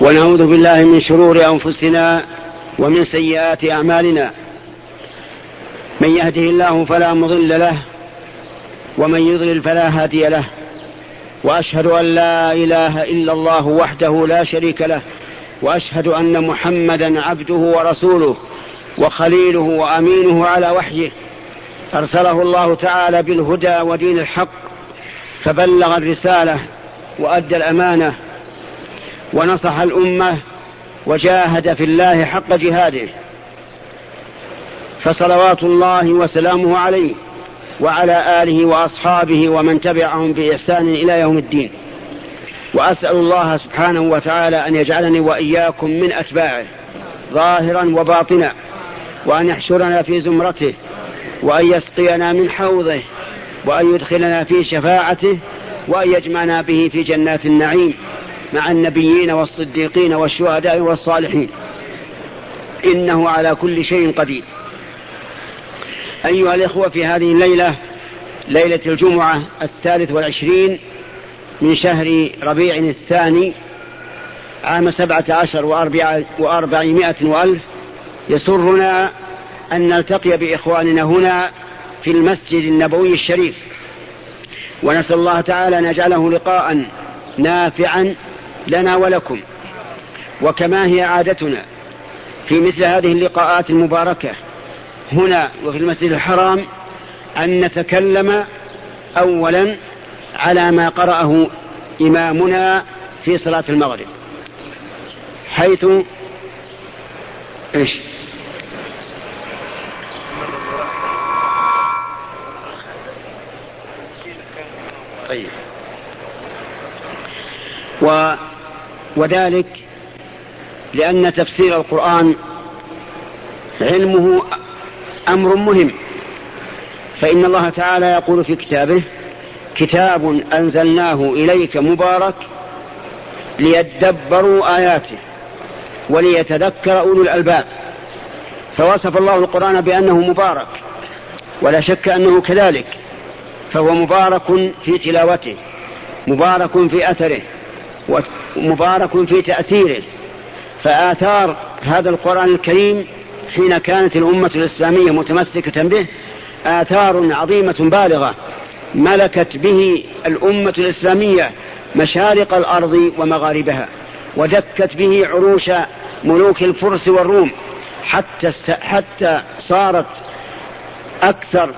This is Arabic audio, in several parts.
ونعوذ بالله من شرور أنفسنا ومن سيئات أعمالنا. من يهده الله فلا مضل له ومن يضلل فلا هادي له. وأشهد أن لا إله إلا الله وحده لا شريك له وأشهد أن محمدا عبده ورسوله وخليله وأمينه على وحيه. أرسله الله تعالى بالهدى ودين الحق فبلغ الرسالة وأدى الأمانة. ونصح الأمة وجاهد في الله حق جهاده. فصلوات الله وسلامه عليه وعلى آله وأصحابه ومن تبعهم بإحسان إلى يوم الدين. وأسأل الله سبحانه وتعالى أن يجعلني وإياكم من أتباعه ظاهرا وباطنا وأن يحشرنا في زمرته وأن يسقينا من حوضه وأن يدخلنا في شفاعته وأن يجمعنا به في جنات النعيم. مع النبيين والصديقين والشهداء والصالحين. إنه على كل شيء قدير. أيها الإخوة في هذه الليلة ليلة الجمعة الثالث والعشرين من شهر ربيع الثاني عام سبعة عشر وأربعمائة وألف يسرنا أن نلتقي بإخواننا هنا في المسجد النبوي الشريف. ونسأل الله تعالى أن يجعله لقاء نافعا لنا ولكم. وكما هي عادتنا في مثل هذه اللقاءات المباركة هنا وفي المسجد الحرام أن نتكلم أولا على ما قرأه إمامنا في صلاة المغرب. حيث إيش؟ طيب. و وذلك لأن تفسير القرآن علمه أمر مهم فإن الله تعالى يقول في كتابه كتاب أنزلناه إليك مبارك ليدبروا آياته وليتذكر أولو الألباب فوصف الله القرآن بأنه مبارك ولا شك أنه كذلك فهو مبارك في تلاوته مبارك في أثره ومبارك في تأثيره. فآثار هذا القرآن الكريم حين كانت الأمة الإسلامية متمسكة به آثار عظيمة بالغة ملكت به الأمة الإسلامية مشارق الأرض ومغاربها ودكت به عروش ملوك الفرس والروم حتى حتى صارت أكثر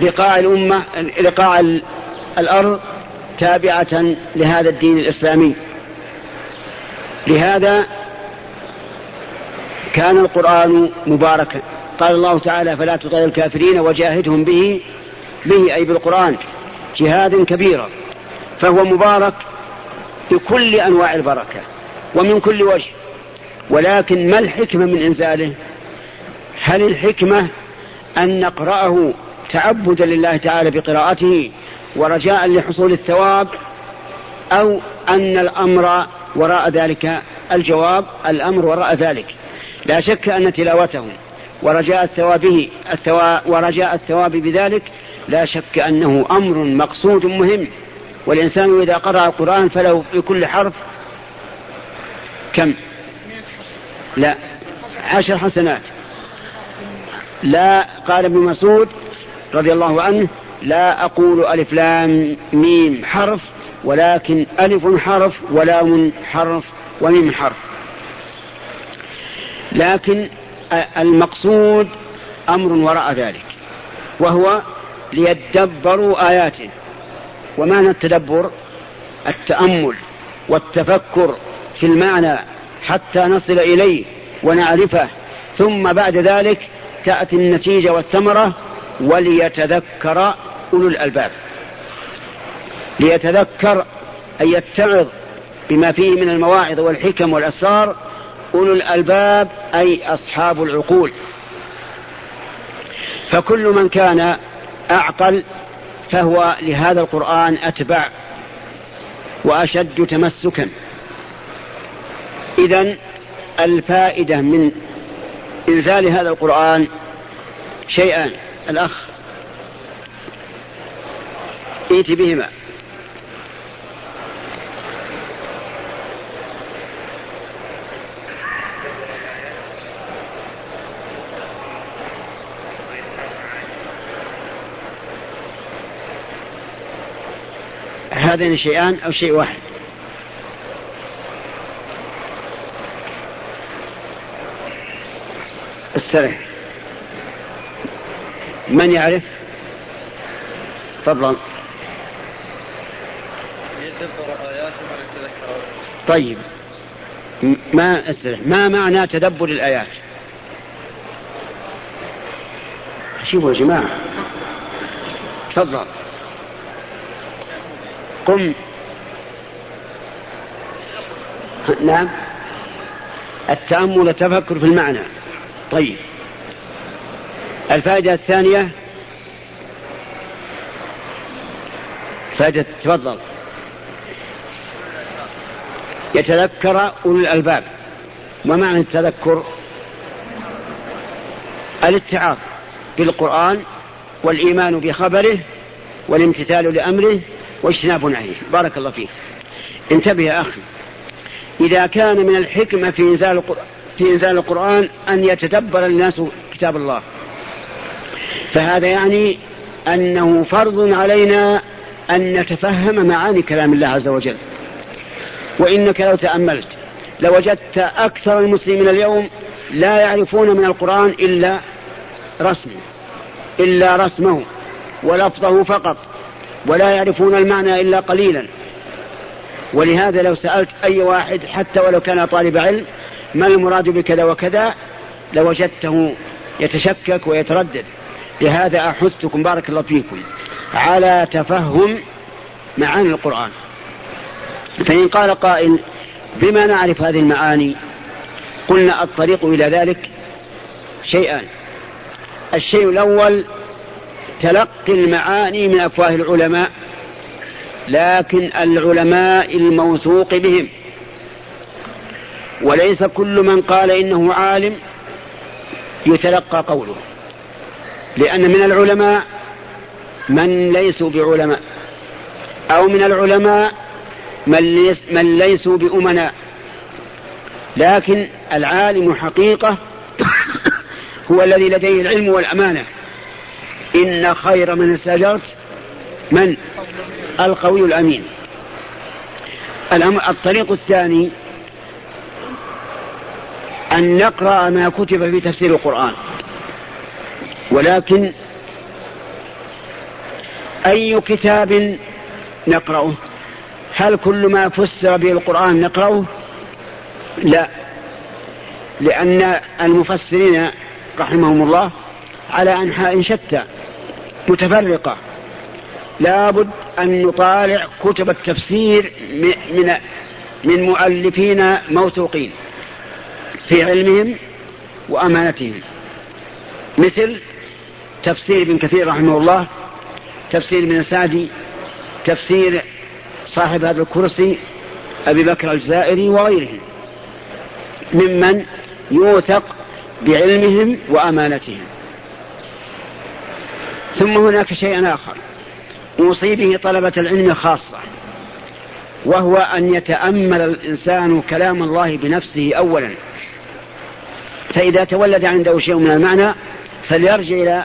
رقاع الأمة رقاع الأرض تابعة لهذا الدين الإسلامي. لهذا كان القرآن مباركا. قال الله تعالى فلا تطع الكافرين وجاهدهم به به أي بالقرآن. جهادا كبيرا فهو مبارك بكل أنواع البركة ومن كل وجه. ولكن ما الحكمة من إنزاله؟ هل الحكمة أن نقرأه تعبدا لله تعالى بقراءته ورجاء لحصول الثواب أو أن الأمر وراء ذلك الجواب الأمر وراء ذلك. لا شك أن تلاوته ورجاء الثواب الثواب ورجاء الثواب بذلك لا شك أنه أمر مقصود مهم. والإنسان إذا قرأ القرآن فله في كل حرف كم؟ لا عشر حسنات. لا قال ابن مسعود رضي الله عنه لا أقول ألف لام ميم حرف ولكن ألف حرف ولام حرف وميم حرف. لكن المقصود أمر وراء ذلك وهو ليدبروا آياته. ومعنى التدبر؟ التأمل والتفكر في المعنى حتى نصل إليه ونعرفه. ثم بعد ذلك تأتي النتيجة والثمرة وليتذكر أولو الألباب. ليتذكر أن يتعظ بما فيه من المواعظ والحكم والأسرار أولو الألباب أي أصحاب العقول. فكل من كان أعقل فهو لهذا القرآن أتبع وأشد تمسكا. إذا الفائدة من إنزال هذا القرآن شيئان الأخ ائت بهما. هذين شيئان أو شيء واحد؟ السلام. من يعرف؟ فضلا طيب. ما استرح ما معنى تدبر الآيات؟ شوفوا يا جماعة. تفضل. قم. نعم. التأمل والتفكر في المعنى. طيب. الفائدة الثانية؟ فائدة تفضل. يتذكر أولو الألباب. ومعنى التذكر؟ الاتعاظ بالقرآن والإيمان بخبره والامتثال لأمره واجتناب نهيه. بارك الله فيك. انتبه يا أخي. إذا كان من الحكمة في إنزال في إنزال القرآن أن يتدبر الناس كتاب الله. فهذا يعني أنه فرض علينا أن نتفهم معاني كلام الله عز وجل. وإنك لو تأملت لوجدت أكثر المسلمين اليوم لا يعرفون من القرآن إلا رسمه إلا رسمه ولفظه فقط ولا يعرفون المعنى إلا قليلا. ولهذا لو سألت أي واحد حتى ولو كان طالب علم ما المراد بكذا وكذا لوجدته يتشكك ويتردد. لهذا أحثكم بارك الله فيكم على تفهم معاني القرآن. فإن قال قائل بما نعرف هذه المعاني قلنا الطريق إلى ذلك شيئان. الشيء الأول تلقي المعاني من أفواه العلماء لكن العلماء الموثوق بهم. وليس كل من قال إنه عالم يتلقى قوله. لأن من العلماء من ليسوا بعلماء أو من العلماء من, ليس من ليسوا بأمناء لكن العالم حقيقة هو الذي لديه العلم والأمانة. إن خير من استأجرت من؟ القوي الأمين. الطريق الثاني أن نقرأ ما كتب في تفسير القرآن. ولكن أي كتاب نقرأه؟ هل كل ما فسر به القرآن نقرأه؟ لا. لأن المفسرين رحمهم الله على أنحاء شتى متفرقة. لابد أن نطالع كتب التفسير من من مؤلفين موثوقين في علمهم وأمانتهم. مثل تفسير ابن كثير رحمه الله تفسير ابن سعدي تفسير صاحب هذا الكرسي أبي بكر الجزائري وغيرهم ممن يوثق بعلمهم وأمانتهم. ثم هناك شيء آخر. أوصي به طلبة العلم خاصة وهو أن يتأمل الإنسان كلام الله بنفسه أولا. فإذا تولد عنده شيء من المعنى فليرجع إلى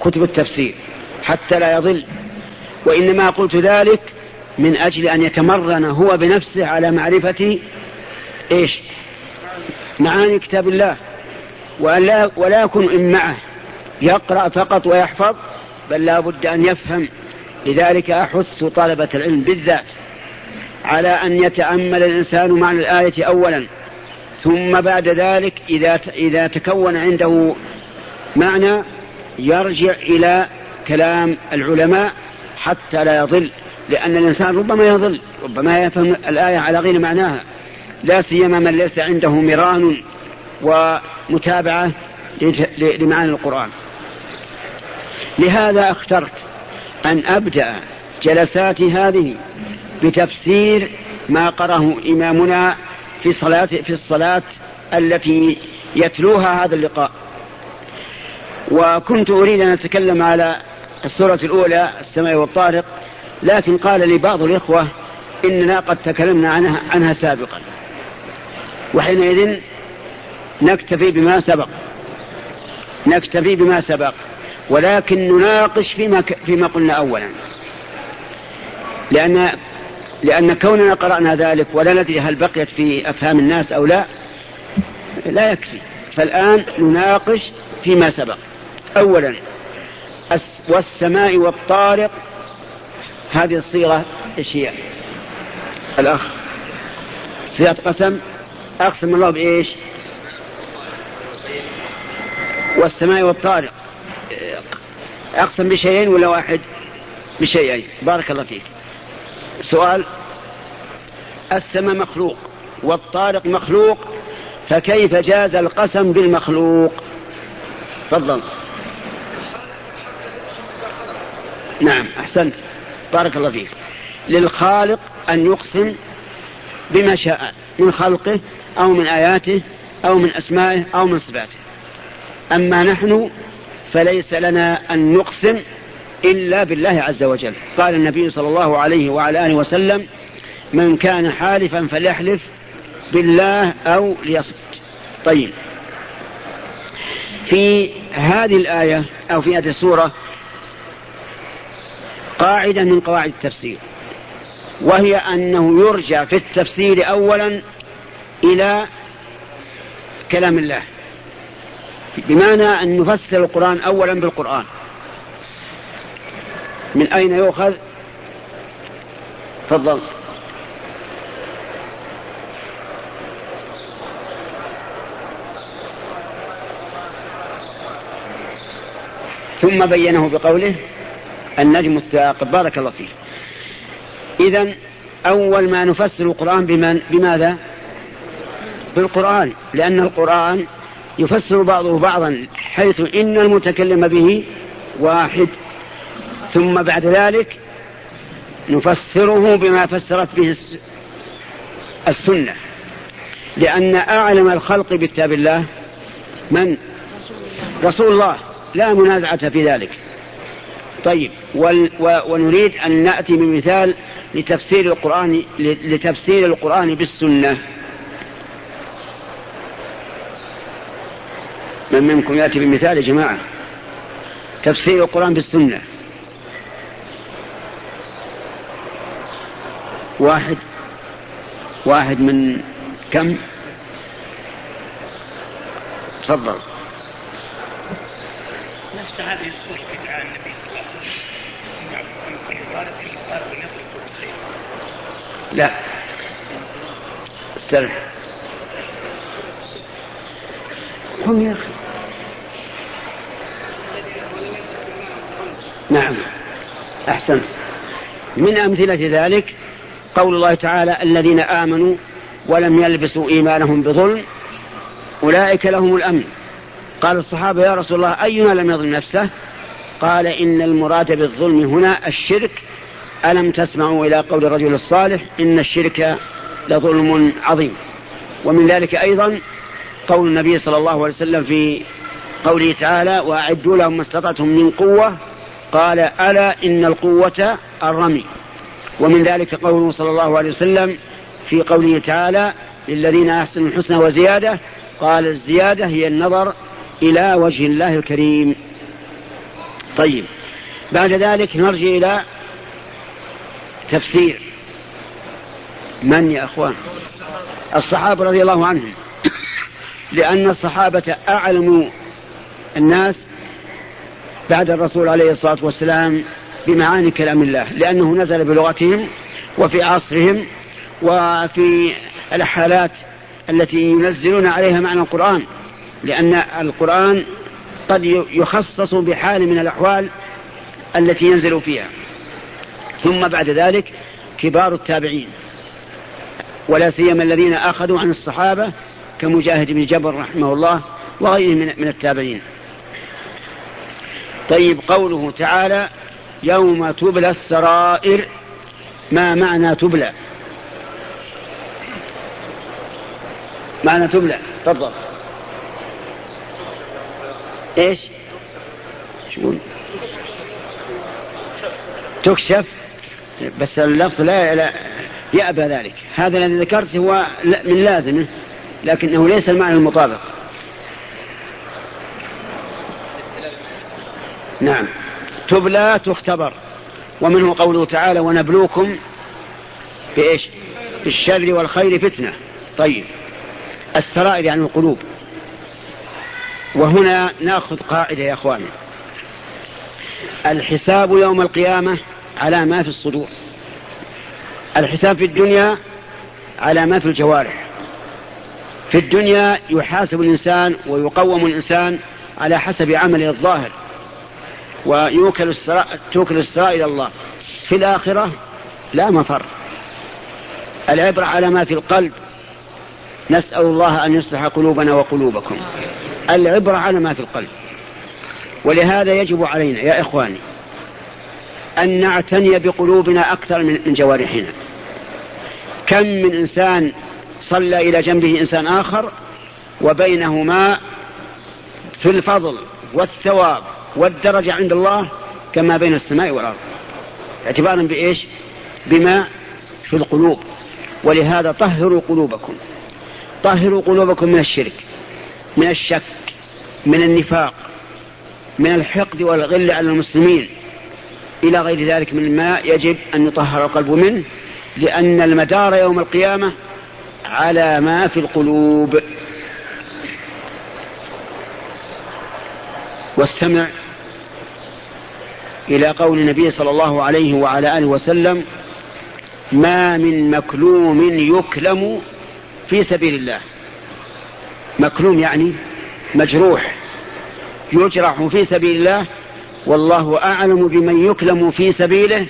كتب التفسير حتى لا يضل. وإنما قلت ذلك من أجل أن يتمرن هو بنفسه على معرفة إيش؟ معاني كتاب الله. ولا, ولا يكون معه. يقرأ فقط ويحفظ بل لا بد أن يفهم. لذلك أحث طلبة العلم بالذات على أن يتأمل الإنسان معنى الآية أولا. ثم بعد ذلك إذا إذا تكون عنده معنى يرجع إلى كلام العلماء حتى لا يضل. لأن الإنسان ربما يضل ربما يفهم الآية على غير معناها. لا سيما من ليس عنده مران ومتابعة لمعاني القرآن. لهذا أخترت أن أبدأ جلساتي هذه بتفسير ما قرأه إمامنا في صلاة في الصلاة التي يتلوها هذا اللقاء. وكنت أريد أن أتكلم على السورة الأولى السماء والطارق لكن قال لي بعض الإخوة إننا قد تكلمنا عنها, عنها سابقا. وحينئذ نكتفي بما سبق. نكتفي بما سبق. ولكن نناقش فيما, فيما قلنا أولا. لأن لأن كوننا قرأنا ذلك ولا ندري هل بقيت في أفهام الناس أو لا لا يكفي. فالآن نناقش فيما سبق. أولا والسماء والطارق هذه الصيغة إيش هي؟ الأخ. صيغة قسم. أقسم الله بإيش؟ والسماء والطارق. أقسم بشيئين ولا واحد؟ بشيئين. بارك الله فيك. سؤال. السماء مخلوق والطارق مخلوق فكيف جاز القسم بالمخلوق؟ تفضل. نعم أحسنت. بارك الله فيك. للخالق أن يقسم بما شاء من خلقه أو من آياته أو من أسمائه أو من صفاته. أما نحن فليس لنا أن نقسم إلا بالله عز وجل. قال النبي صلى الله عليه وعلى آله وسلم من كان حالفا فليحلف بالله أو ليصمت. طيب. في هذه الآية أو في هذه السورة قاعدة من قواعد التفسير وهي أنه يرجع في التفسير أولا إلى كلام الله بمعنى أن نفسر القرآن أولا بالقرآن. من أين يؤخذ؟ تفضل. ثم بينه بقوله النجم الثاقب بارك الله فيه إذا أول ما نفسر القرآن بمن بماذا؟ بالقرآن. لأن القرآن يفسر بعضه بعضا حيث إن المتكلم به واحد. ثم بعد ذلك نفسره بما فسرت به السنة. لأن أعلم الخلق بكتاب الله من؟ رسول الله. لا منازعة في ذلك. طيب ونريد أن نأتي بمثال لتفسير القرآن لتفسير القرآن بالسنة. من منكم يأتي بمثال يا جماعة؟ تفسير القرآن بالسنة. واحد واحد من كم؟ تفضل. نفس هذه الصورة في دعاء النبي صلى الله عليه وسلم لا. استرح هم يا أخي. نعم. أحسنت. من أمثلة ذلك قول الله تعالى الذين آمنوا ولم يلبسوا إيمانهم بظلم أولئك لهم الأمن. قال الصحابة يا رسول الله أينا لم يظلم نفسه؟ قال إن المراد بالظلم هنا الشرك ألم تسمعوا إلى قول الرجل الصالح إن الشرك لظلم عظيم؟ ومن ذلك أيضا قول النبي صلى الله عليه وسلم في قوله تعالى وأعدوا لهم ما استطعتم من قوة قال ألا إن القوة الرمي. ومن ذلك قوله صلى الله عليه وسلم في قوله تعالى للذين أحسنوا الحسنى وزيادة قال الزيادة هي النظر إلى وجه الله الكريم. طيب بعد ذلك نرجع إلى تفسير. من يا أخوان؟ الصحابة رضي الله عنهم. لأن الصحابة أعلم الناس بعد الرسول عليه الصلاة والسلام بمعاني كلام الله لأنه نزل بلغتهم وفي عصرهم وفي الحالات التي ينزلون عليها معنى القرآن لأن القرآن قد يخصص بحال من الأحوال التي ينزل فيها. ثم بعد ذلك كبار التابعين. ولا سيما الذين أخذوا عن الصحابة كمجاهد بن جبر رحمه الله وغيره من التابعين. طيب قوله تعالى يوم تبلى السرائر ما معنى تبلى؟ معنى تبلى تفضل. إيش؟ شو تكشف. بس اللفظ لا, لا يأبى ذلك. هذا الذي ذكرت هو من لازمه لكنه ليس المعنى المطابق. نعم. تبلى تختبر. ومنه قوله تعالى ونبلوكم بإيش؟ بالشر والخير فتنة. طيب. السرائر يعني القلوب. وهنا ناخذ قاعدة يا إخواني. الحساب يوم القيامة على ما في الصدور. الحساب في الدنيا على ما في الجوارح. في الدنيا يحاسب الإنسان ويقوم الإنسان على حسب عمله الظاهر ويوكل السراء توكل السراء إلى الله. في الآخرة لا مفر. العبرة على ما في القلب نسأل الله أن يصلح قلوبنا وقلوبكم. العبرة على ما في القلب. ولهذا يجب علينا يا إخواني أن نعتني بقلوبنا أكثر من جوارحنا. كم من إنسان صلى إلى جنبه إنسان آخر وبينهما في الفضل والثواب والدرجة عند الله كما بين السماء والأرض. اعتبارا بإيش؟ بما في القلوب. ولهذا طهروا قلوبكم. طهروا قلوبكم من الشرك من الشك من النفاق من الحقد والغل على المسلمين. إلى غير ذلك من ما يجب أن يطهر القلب منه لأن المدار يوم القيامة على ما في القلوب. واستمع إلى قول النبي صلى الله عليه وعلى آله وسلم ما من مكلوم يكلم في سبيل الله. مكلوم يعني مجروح يجرح في سبيل الله والله أعلم بمن يكلم في سبيله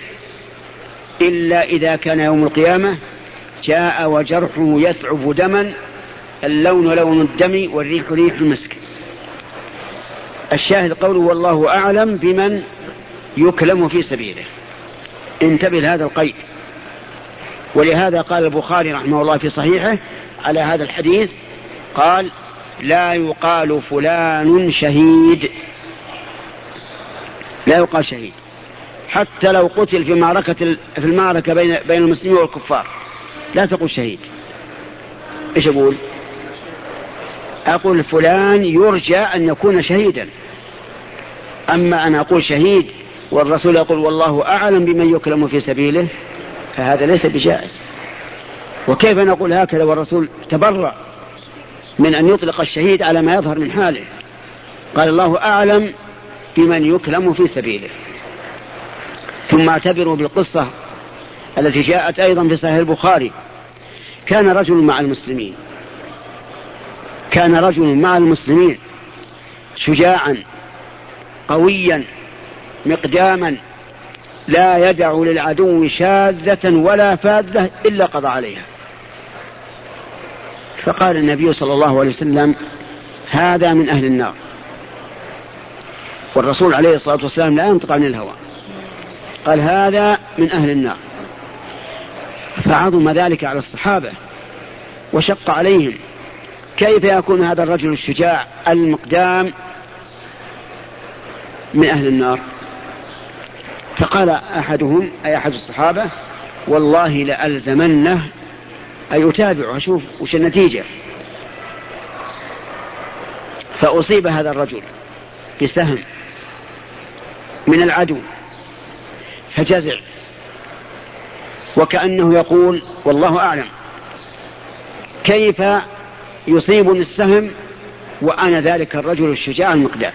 إلا إذا كان يوم القيامة جاء وجرحه يثعب دما اللون لون الدم والريح ريح المسك. الشاهد قوله والله أعلم بمن يكلم في سبيله. انتبه لهذا القيد. ولهذا قال البخاري رحمه الله في صحيحه على هذا الحديث قال لا يقال فلان شهيد. لا يقال شهيد. حتى لو قتل في معركة في المعركة بين بين المسلمين والكفار. لا تقول شهيد. إيش أقول؟ أقول فلان يرجى أن يكون شهيدا. أما أن أقول شهيد والرسول يقول والله أعلم بمن يكرم في سبيله فهذا ليس بجائز. وكيف نقول هكذا والرسول تبرأ من أن يطلق الشهيد على ما يظهر من حاله؟ قال الله أعلم بمن يكلم في سبيله. ثم اعتبروا بالقصة التي جاءت أيضا في صحيح البخاري. كان رجل مع المسلمين. كان رجل مع المسلمين شجاعا قويا مقداما لا يدع للعدو شاذة ولا فاذة إلا قضى عليها. فقال النبي صلى الله عليه وسلم هذا من أهل النار. والرسول عليه الصلاة والسلام لا ينطق عن الهوى. قال هذا من أهل النار. فعظم ذلك على الصحابة وشق عليهم. كيف يكون هذا الرجل الشجاع المقدام من أهل النار؟ فقال أحدهم أي أحد الصحابة والله لألزمنه أي أتابعه أشوف وش النتيجة. فأصيب هذا الرجل بسهم. من العدو فجزع. وكأنه يقول والله أعلم. كيف يصيبني السهم وأنا ذلك الرجل الشجاع المقدام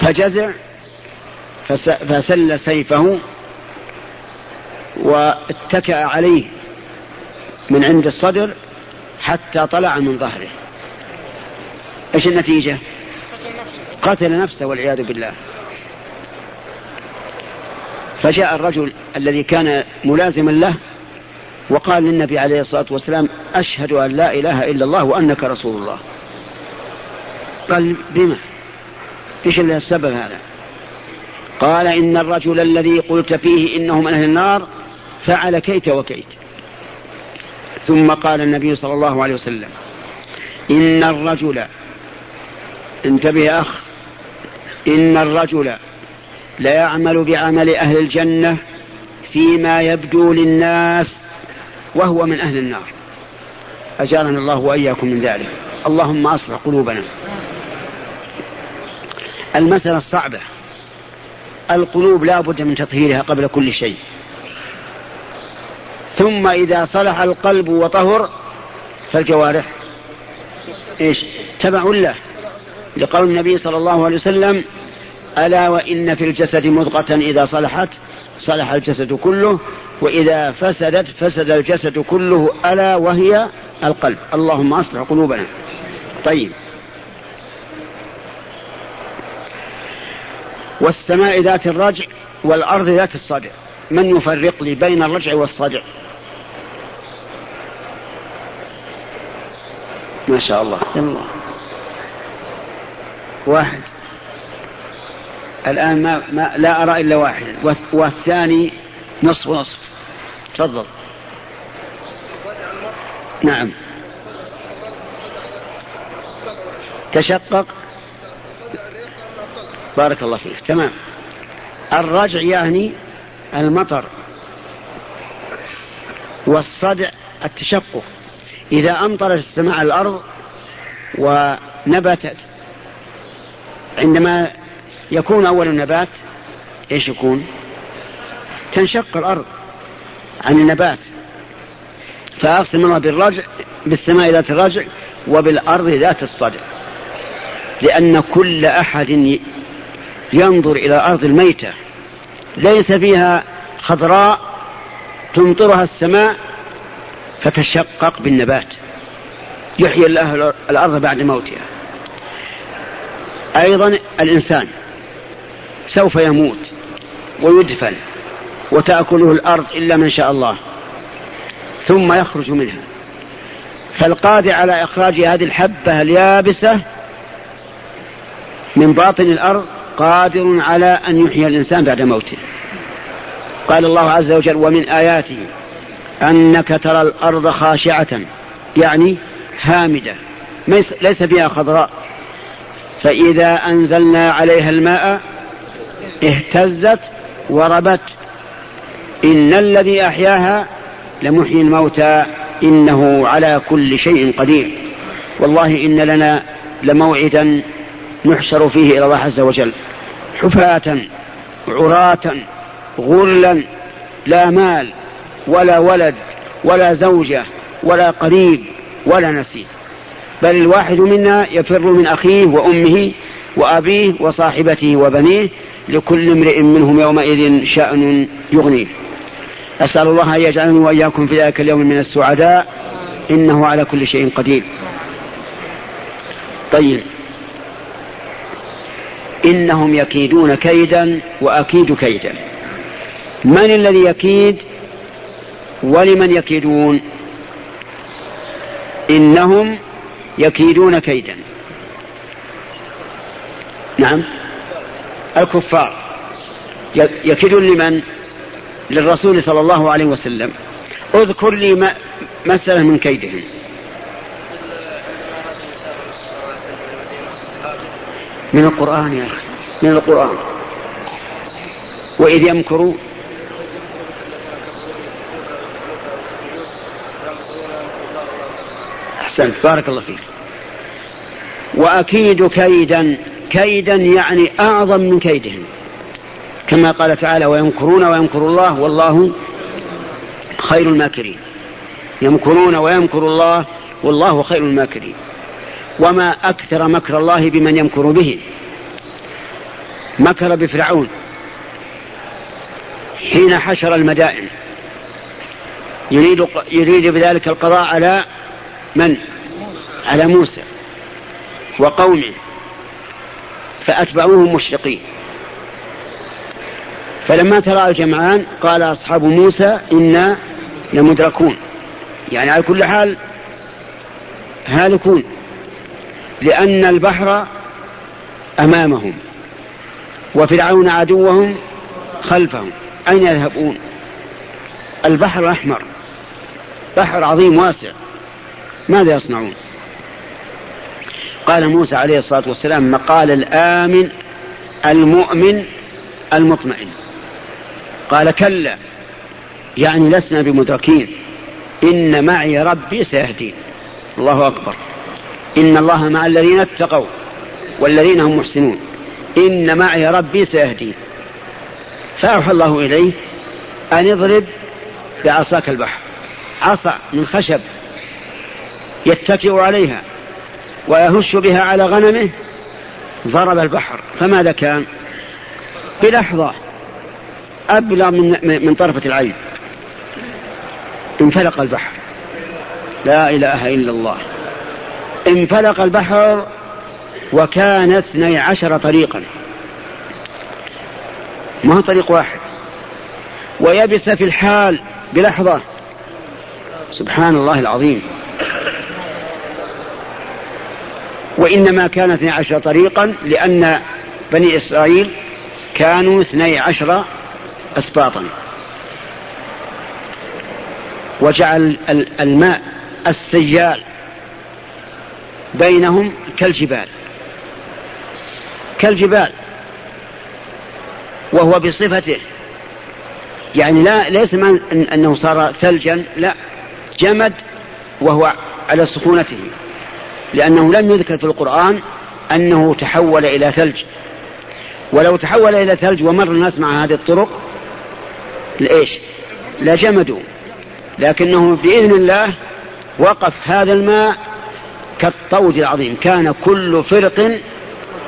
فجزع فسل سيفه واتكأ عليه من عند الصدر حتى طلع من ظهره. إيش النتيجة؟ قتل نفسه والعياذ بالله. فجاء الرجل الذي كان ملازما له وقال للنبي عليه الصلاة والسلام أشهد أن لا إله إلا الله وأنك رسول الله. قال بما؟ إيش السبب هذا؟ قال إن الرجل الذي قلت فيه إنه من أهل النار فعل كيت وكيت. ثم قال النبي صلى الله عليه وسلم إن الرجل انتبه أخ إن الرجل ليعمل بعمل أهل الجنة فيما يبدو للناس وهو من أهل النار. أجارنا الله وإياكم من ذلك. اللهم أصلح قلوبنا. المسألة الصعبة. القلوب لا بد من تطهيرها قبل كل شيء. ثم إذا صلح القلب وطهر فالجوارح إيش تبع له لقول النبي صلى الله عليه وسلم ألا وإن في الجسد مضغة إذا صلحت صلح الجسد كله وإذا فسدت فسد الجسد كله ألا وهي القلب. اللهم أصلح قلوبنا. طيب. والسماء ذات الرجع والأرض ذات الصدع. من يفرق لي بين الرجع والصدع؟ ما شاء الله. الله واحد. الآن ما, ما لا أرى إلا واحد والثاني نصف. ونصف تفضل. نعم. تشقق. بارك الله فيك. تمام. الرجع يعني المطر والصدع التشقق. إذا أمطرت السماء على الأرض ونبتت عندما يكون أول النبات إيش يكون؟ تنشق الأرض عن النبات. فأقسم الله بالرجع بالسماء ذات الرجع وبالأرض ذات الصدع. لأن كل أحد ينظر إلى الأرض الميتة. ليس فيها خضراء تمطرها السماء فتشقق بالنبات. يحيي الله الأرض بعد موتها. أيضا الإنسان سوف يموت ويدفن وتأكله الأرض إلا من شاء الله ثم يخرج منها. فالقادر على إخراج هذه الحبة اليابسة من باطن الأرض قادر على أن يحيي الإنسان بعد موته. قال الله عز وجل ومن آياته أنك ترى الأرض خاشعة يعني هامدة ليس فيها خضراء فإذا أنزلنا عليها الماء اهتزت وربت. إن الذي أحياها لمحيي الموتى إنه على كل شيء قدير. والله إن لنا لموعدا نحشر فيه إلى الله عز وجل. حفاة عراة غرلا لا مال ولا ولد ولا زوجة ولا قريب ولا نسيب. بل الواحد منا يفر من أخيه وأمه وأبيه وصاحبته وبنيه لكل امرئ منهم يومئذ شأن يغنيه. أسأل الله أن يجعلني وإياكم في ذلك اليوم من السعداء. إنه على كل شيء قدير. طيب. إنهم يكيدون كيدا وأكيد كيدا. من الذي يكيد ولمن يكيدون؟ إنهم يكيدون كيدا. نعم. الكفار. يكيدون لمن؟ للرسول صلى الله عليه وسلم. اذكر لي مسألة من كيدهم. من القرآن يا أخي. من القرآن. وإذ يمكروا أحسنت. بارك الله فيك. وأكيد كيدا كيدا يعني أعظم من كيدهم. كما قال تعالى ويمكرون ويمكر الله والله خير الماكرين. يمكرون ويمكر الله والله خير الماكرين. وما أكثر مكر الله بمن يمكر به. مكر بفرعون. حين حشر المدائن. يريد يريد بذلك القضاء على من؟ على موسى وقومه. فأتبعوهم مشرقين فلما ترى الجمعان قال أصحاب موسى إنا لمدركون. يعني على كل حال هالكون لأن البحر أمامهم وفرعون عدوهم خلفهم. أين يذهبون؟ البحر الأحمر. بحر عظيم واسع. ماذا يصنعون؟ قال موسى عليه الصلاة والسلام مقال الآمن المؤمن المطمئن. قال كلا يعني لسنا بمدركين. إن معي ربي سيهدين. الله أكبر. إن الله مع الذين اتقوا والذين هم محسنون. إن معي ربي سيهدين. فأوحى الله إليه أن اضرب بعصاك البحر. عصا من خشب يتكئ عليها. ويهش بها على غنمه ضرب البحر. فماذا كان؟ بلحظة أبلغ من, من طرفة العين. انفلق البحر. لا إله إلا الله. انفلق البحر وكان اثني عشر طريقا. ما هو طريق واحد؟ ويبس في الحال بلحظة. سبحان الله العظيم. وإنما كان اثني عشر طريقا لأن بني إسرائيل كانوا اثني عشر أسباطا. وجعل الماء السيال بينهم كالجبال. كالجبال. وهو بصفته. يعني لا ليس من أنه صار ثلجا لا. جمد وهو على سخونته. لأنه لم يذكر في القرآن أنه تحول إلى ثلج. ولو تحول إلى ثلج ومر الناس مع هذه الطرق لإيش؟ لجمدوا. لكنه بإذن الله وقف هذا الماء كالطود العظيم. كان كل فرق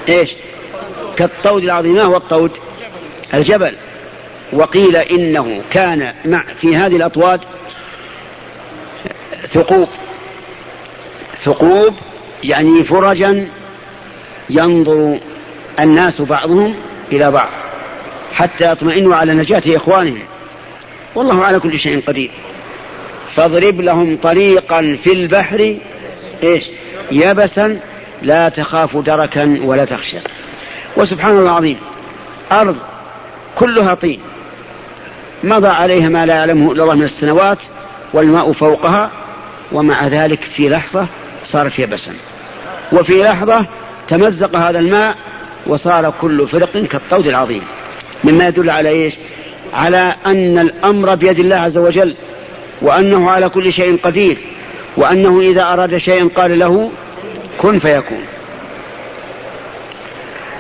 إيش؟ كالطود العظيم. ما هو الطود؟ الجبل. وقيل إنه كان مع في هذه الأطواد ثقوب. ثقوب يعني فرجا ينظر الناس بعضهم إلى بعض حتى يطمئنوا على نجاة إخوانهم. والله على كل شيء قدير. فاضرب لهم طريقا في البحر إيش؟ يبسا لا تخاف دركا ولا تخشى. وسبحان الله العظيم أرض كلها طين. مضى عليها ما لا يعلمه إلا الله من السنوات والماء فوقها ومع ذلك في لحظة صارت يبسا وفي لحظة تمزق هذا الماء وصار كل فرق كالطود العظيم. مما يدل على إيش؟ على أن الأمر بيد الله عز وجل وأنه على كل شيء قدير وأنه إذا أراد شيئا قال له كن فيكون.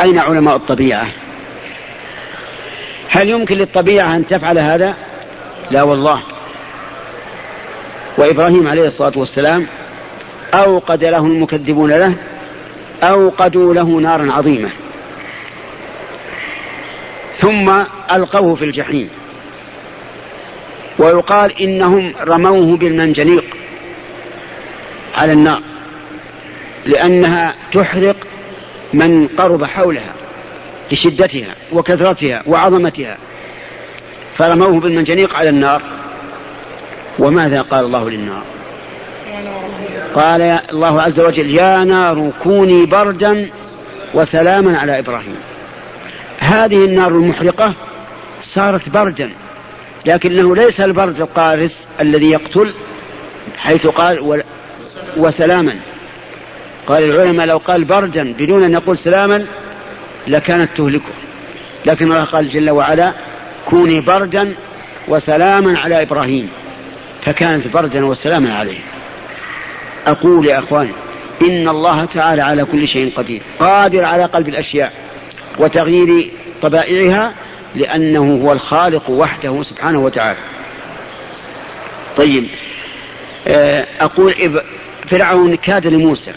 أين علماء الطبيعة؟ هل يمكن للطبيعة أن تفعل هذا؟ لا والله. وإبراهيم عليه الصلاة والسلام أوقد له المكذبون له أوقدوا له نارا عظيمة. ثم ألقوه في الجحيم. ويقال إنهم رموه بالمنجنيق على النار لأنها تحرق من قرب حولها لشدتها وكثرتها وعظمتها. فرموه بالمنجنيق على النار. وماذا قال الله للنار؟ قال الله عز وجل يا نار كوني بردا وسلاما على إبراهيم. هذه النار المحرقة صارت بردا لكنه ليس البرد القارس الذي يقتل حيث قال وسلاما. قال العلماء لو قال بردا بدون أن يقول سلاما لكانت تهلكه. لكن الله قال جل وعلا كوني بردا وسلاما على إبراهيم. فكانت بردا وسلاما عليه. أقول يا إخواني إن الله تعالى على كل شيء قدير قادر على قلب الأشياء وتغيير طبائعها لأنه هو الخالق وحده سبحانه وتعالى. طيب آه، أقول فرعون كاد لموسى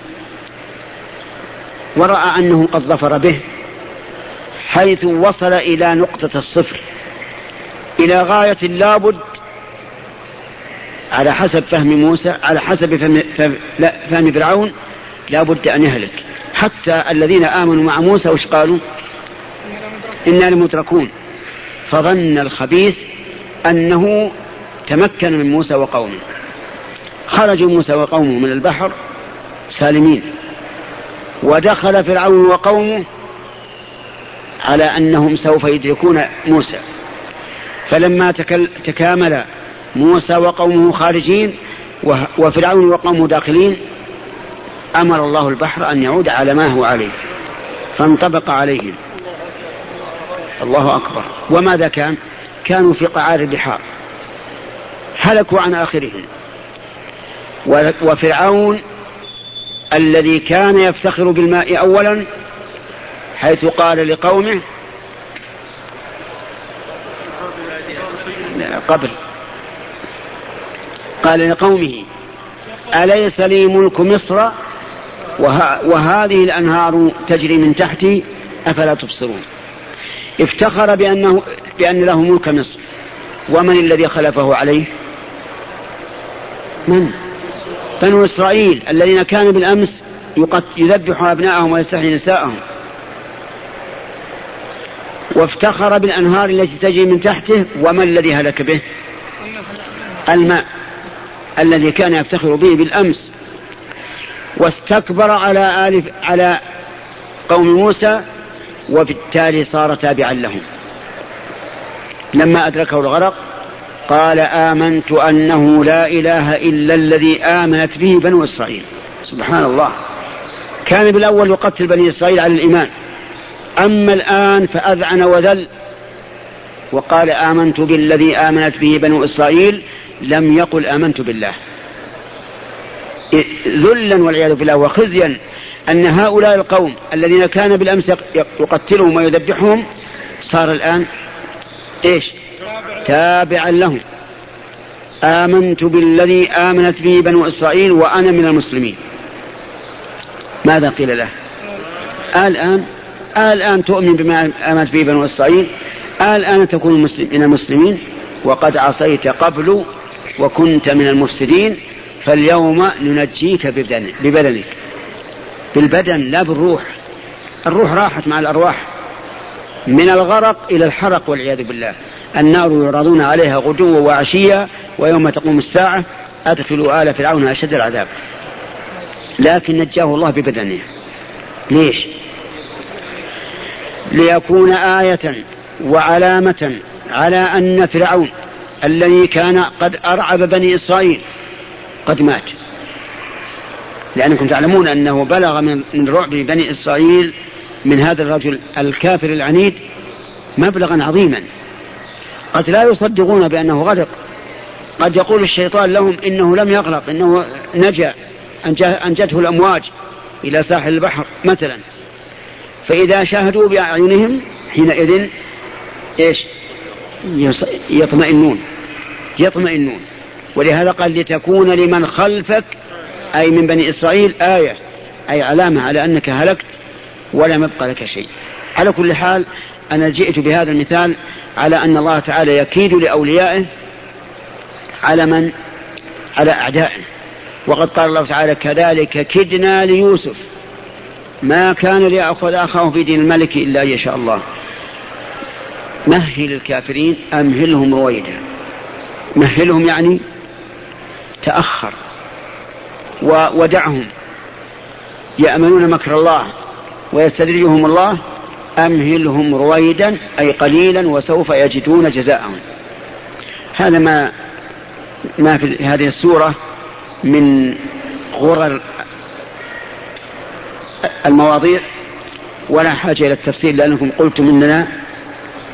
ورأى أنه قد ظفر به حيث وصل إلى نقطة الصفر إلى غاية لابد على حسب فهم موسى على حسب فهم, فهم فرعون لابد أن يهلك. حتى الذين آمنوا مع موسى وش قالوا؟ إنا لمدركون فظن الخبيث أنه تمكن من موسى وقومه. خرج موسى وقومه من البحر سالمين. ودخل فرعون وقومه على أنهم سوف يدركون موسى. فلما تكامل موسى وقومه خارجين وفرعون وقومه داخلين أمر الله البحر أن يعود على ما هو عليه فانطبق عليهم. الله أكبر. وماذا كان؟ كانوا في قعار البحار. هلكوا عن آخرهم. وفرعون الذي كان يفتخر بالماء أولا حيث قال لقومه قبل. قال لقومه أليس لي ملك مصر؟ وه وهذه الأنهار تجري من تحتي أفلا تبصرون؟ افتخر بأنه بأن له ملك مصر ومن الذي خلفه عليه؟ من؟ بنو إسرائيل الذين كانوا بالأمس يذبحوا أبناءهم ويستحيي نساءهم. وافتخر بالأنهار التي تجري من تحته وما الذي هلك به؟ الماء. الذي كان يفتخر به بالأمس واستكبر على آل على قوم موسى وبالتالي صار تابعا لهم. لما أدركه الغرق قال آمنت أنه لا إله إلا الذي آمنت به بنو إسرائيل. سبحان الله. كان بالأول يقتل بني إسرائيل على الإيمان. أما الآن فأذعن وذل وقال آمنت بالذي آمنت به بنو إسرائيل لم يقل آمنت بالله. ذلا والعياذ بالله وخزيا أن هؤلاء القوم الذين كان بالأمس يقتلهم ويذبحهم صار الآن إيش؟ تابعا لهم. آمنت بالذي آمنت به بنو إسرائيل وأنا من المسلمين. ماذا قيل له؟ الآن الآن تؤمن بما آمنت به بنو إسرائيل الآن تكون من المسلمين وقد عصيت قبل وكنت من المفسدين فاليوم ننجيك ببدنك بالبدن لا بالروح. الروح راحت مع الأرواح. من الغرق إلى الحرق والعياذ بالله. النار يعرضون عليها غدوا وعشيا ويوم تقوم الساعة أدخلوا آل فرعون أشد العذاب. لكن نجاه الله ببدنه. ليش؟ ليكون آية وعلامة على أن فرعون الذي كان قد أرعب بني إسرائيل قد مات. لأنكم تعلمون أنه بلغ من رعب بني إسرائيل من هذا الرجل الكافر العنيد مبلغا عظيما. قد لا يصدقون بأنه غرق قد يقول الشيطان لهم إنه لم يغرق إنه نجا أنجته الأمواج إلى ساحل البحر مثلا. فإذا شاهدوا بأعينهم حينئذ إيش؟ يطمئنون. يطمئنون. ولهذا قال لتكون لمن خلفك أي من بني إسرائيل آية. أي علامة على أنك هلكت ولم يبقى لك شيء. على كل حال أنا جئت بهذا المثال على أن الله تعالى يكيد لأوليائه على من؟ على أعدائه. وقد قال الله تعالى كذلك كدنا ليوسف. ما كان ليأخذ أخاه في دين الملك إلا أن يشاء الله. مهل الكافرين أمهلهم رويدا؟ مهلهم يعني تأخر ودعهم يأمنون مكر الله ويستدرجهم الله أمهلهم رويدا أي قليلا وسوف يجدون جزاءهم. هذا ما ما في هذه السورة من غرر المواضيع ولا حاجة إلى التفسير لأنكم قلتم إننا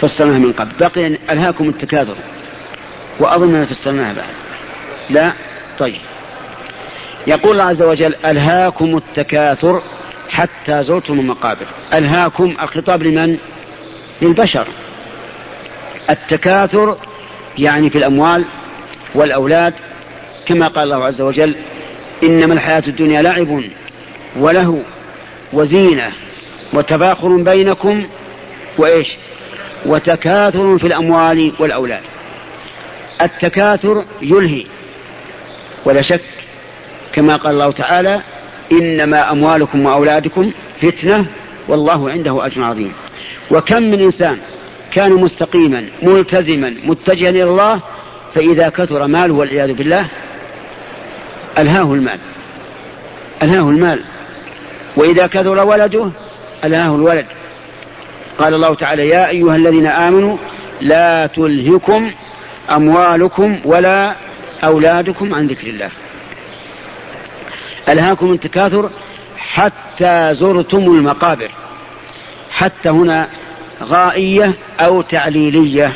فسرناها من قبل. بقي ألهاكم التكاثر. وأظننا فسرناها بعد. لا؟ طيب. يقول الله عز وجل ألهاكم التكاثر حتى زرتم المقابر. ألهاكم الخطاب لمن؟ للبشر. التكاثر يعني في الأموال والأولاد كما قال الله عز وجل إنما الحياة الدنيا لعب وله وزينة وتفاخر بينكم وإيش؟ وتكاثر في الأموال والأولاد. التكاثر يلهي. ولا شك كما قال الله تعالى إنما أموالكم وأولادكم فتنة والله عنده أجر عظيم. وكم من إنسان كان مستقيما ملتزما متجها إلى الله فإذا كثر ماله والعياذ بالله ألهاه المال. ألهاه المال. وإذا كثر ولده ألهاه الولد. قال الله تعالى يا أيها الذين آمنوا لا تلهكم أموالكم ولا أولادكم عن ذكر الله. ألهاكم التكاثر حتى زرتم المقابر. حتى هنا غائية أو تعليلية.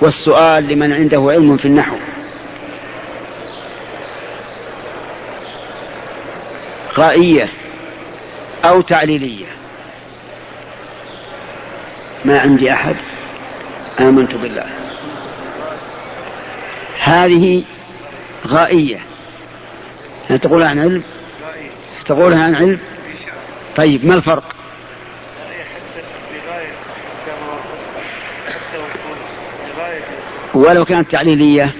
والسؤال لمن عنده علم في النحو. غائية أو تعليلية. ما عندي أحد. آمنت بالله. هذه غائية. يعني تقولها عن علم؟ تقولها عن علم؟ طيب ما الفرق؟ ولو كانت تعليلية.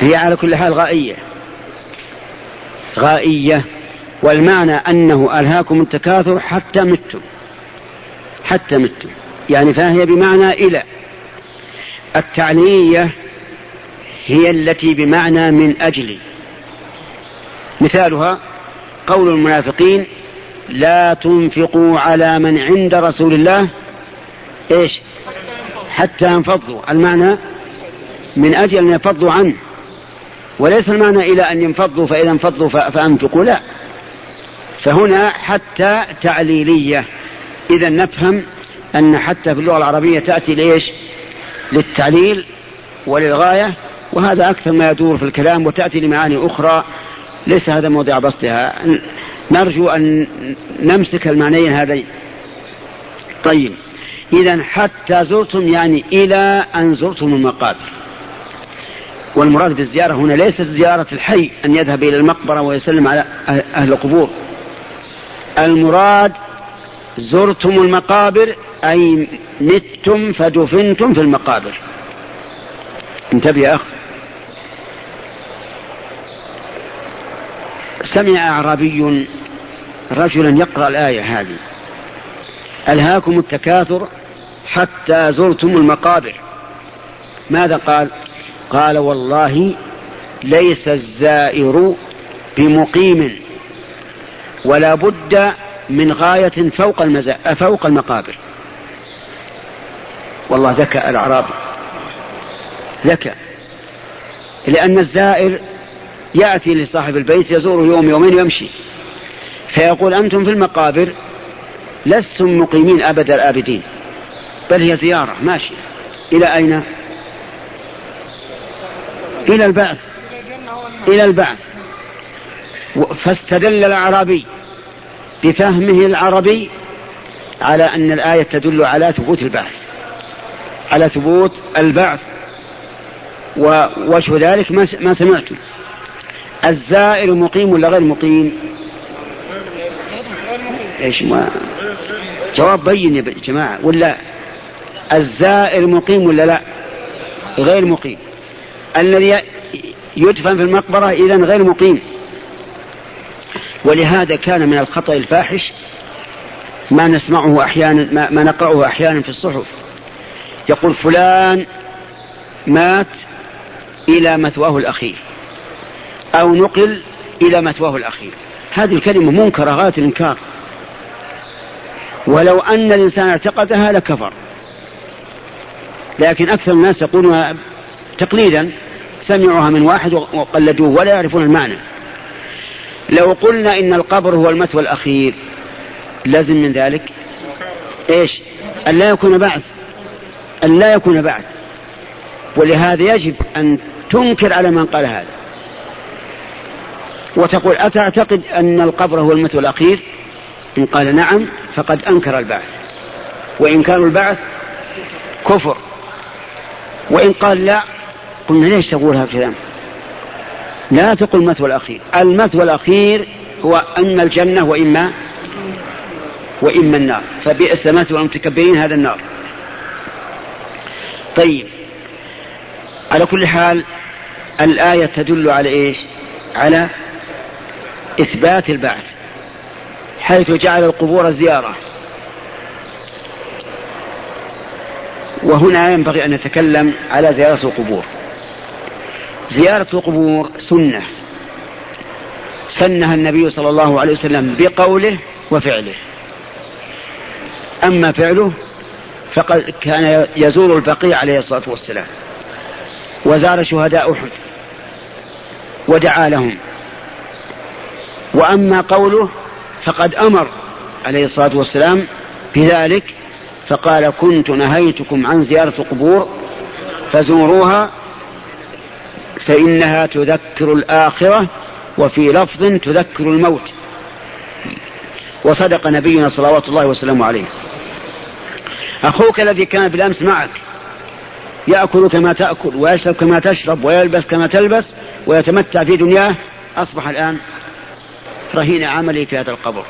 هي على كل حال غائية. غائية والمعنى أنه ألهاكم التكاثر حتى متم. حتى متم. يعني فهي بمعنى إلى. التعلية هي التي بمعنى من أجل. مثالها قول المنافقين لا تنفقوا على من عند رسول الله. إيش؟ حتى ينفضوا. المعنى من أجل أن ينفضوا عنه. وليس المعنى إلى أن ينفضوا فإذا انفضوا فأنفقوا لا. فهنا حتى تعليلية. إذا نفهم أن حتى في اللغة العربية تأتي لإيش؟ للتعليل وللغاية وهذا أكثر ما يدور في الكلام وتأتي لمعاني أخرى ليس هذا موضع بسطها. نرجو أن نمسك المعنيين هذين طيب إذا حتى زرتم يعني إلى أن زرتم المقابر. والمراد بالزيارة هنا ليست زيارة الحي أن يذهب إلى المقبرة ويسلم على أهل القبور. المراد زرتم المقابر أي متم فدفنتم في المقابر. انتبه يا أخ. سمع أعرابي رجلا يقرأ الآية هذه. ألهاكم التكاثر حتى زرتم المقابر. ماذا قال؟ قال والله ليس الزائر بمقيم ولا بد من غاية فوق. فوق المقابر. والله ذكى الأعرابي. ذكى. لأن الزائر يأتي لصاحب البيت يزوره يوم يومين ويمشي. فيقول أنتم في المقابر لستم مقيمين أبد الآبدين. بل هي زيارة ماشية. إلى أين؟ إلى البعث. إلى البعث. فاستدل الأعرابي بفهمه العربي على أن الآية تدل على ثبوت البعث. على ثبوت البعث. ووجه ذلك ما سمعتم. الزائر مقيم ولا غير مقيم؟ إيش ما جواب بين يا جماعة ولا الزائر مقيم ولا لا؟ غير مقيم. الذي يدفن في المقبرة إذا غير مقيم. ولهذا كان من الخطأ الفاحش ما نسمعه أحيانا ما, ما نقرأه أحيانا في الصحف. يقول فلان مات إلى مثواه الأخير أو نقل إلى مثواه الأخير. هذه الكلمة منكرة غاية الإنكار. ولو أن الإنسان اعتقدها لكفر. لكن أكثر الناس يقولونها تقليدا سمعوها من واحد وقلدوه ولا يعرفون المعنى. لو قلنا إن القبر هو المثوى الأخير لازم من ذلك؟ إيش؟ أن لا يكون بعث. أن لا يكون بعث ولهذا يجب أن تنكر على من قال هذا. وتقول أتعتقد أن القبر هو المثوى الأخير؟ إن قال نعم فقد أنكر البعث. وإنكار البعث كفر. وإن قال لا قلنا ليش تقول الكلام؟ لا تقل المثوى الأخير. المثوى الأخير هو أن الجنة وإما وإما النار. فبئس مثوى المتكبرين هذا النار. طيب. على كل حال الآية تدل على إيش؟ على إثبات البعث حيث جعل القبور زيارة. وهنا ينبغي أن نتكلم على زيارة القبور. زيارة القبور سنة. سنها النبي صلى الله عليه وسلم بقوله وفعله. أما فعله فقد كان يزور البقيع عليه الصلاة والسلام وزار شهداء أحد ودعا لهم. وأما قوله فقد أمر عليه الصلاة والسلام بذلك فقال كنت نهيتكم عن زيارة القبور فزوروها فإنها تذكر الآخرة وفي لفظ تذكر الموت. وصدق نبينا صلوات الله وسلامه عليه. أخوك الذي كان بالأمس معك يأكل كما تأكل ويشرب كما تشرب ويلبس كما تلبس ويتمتع في دنياه. أصبح الآن رهين عملي في هذا القبر.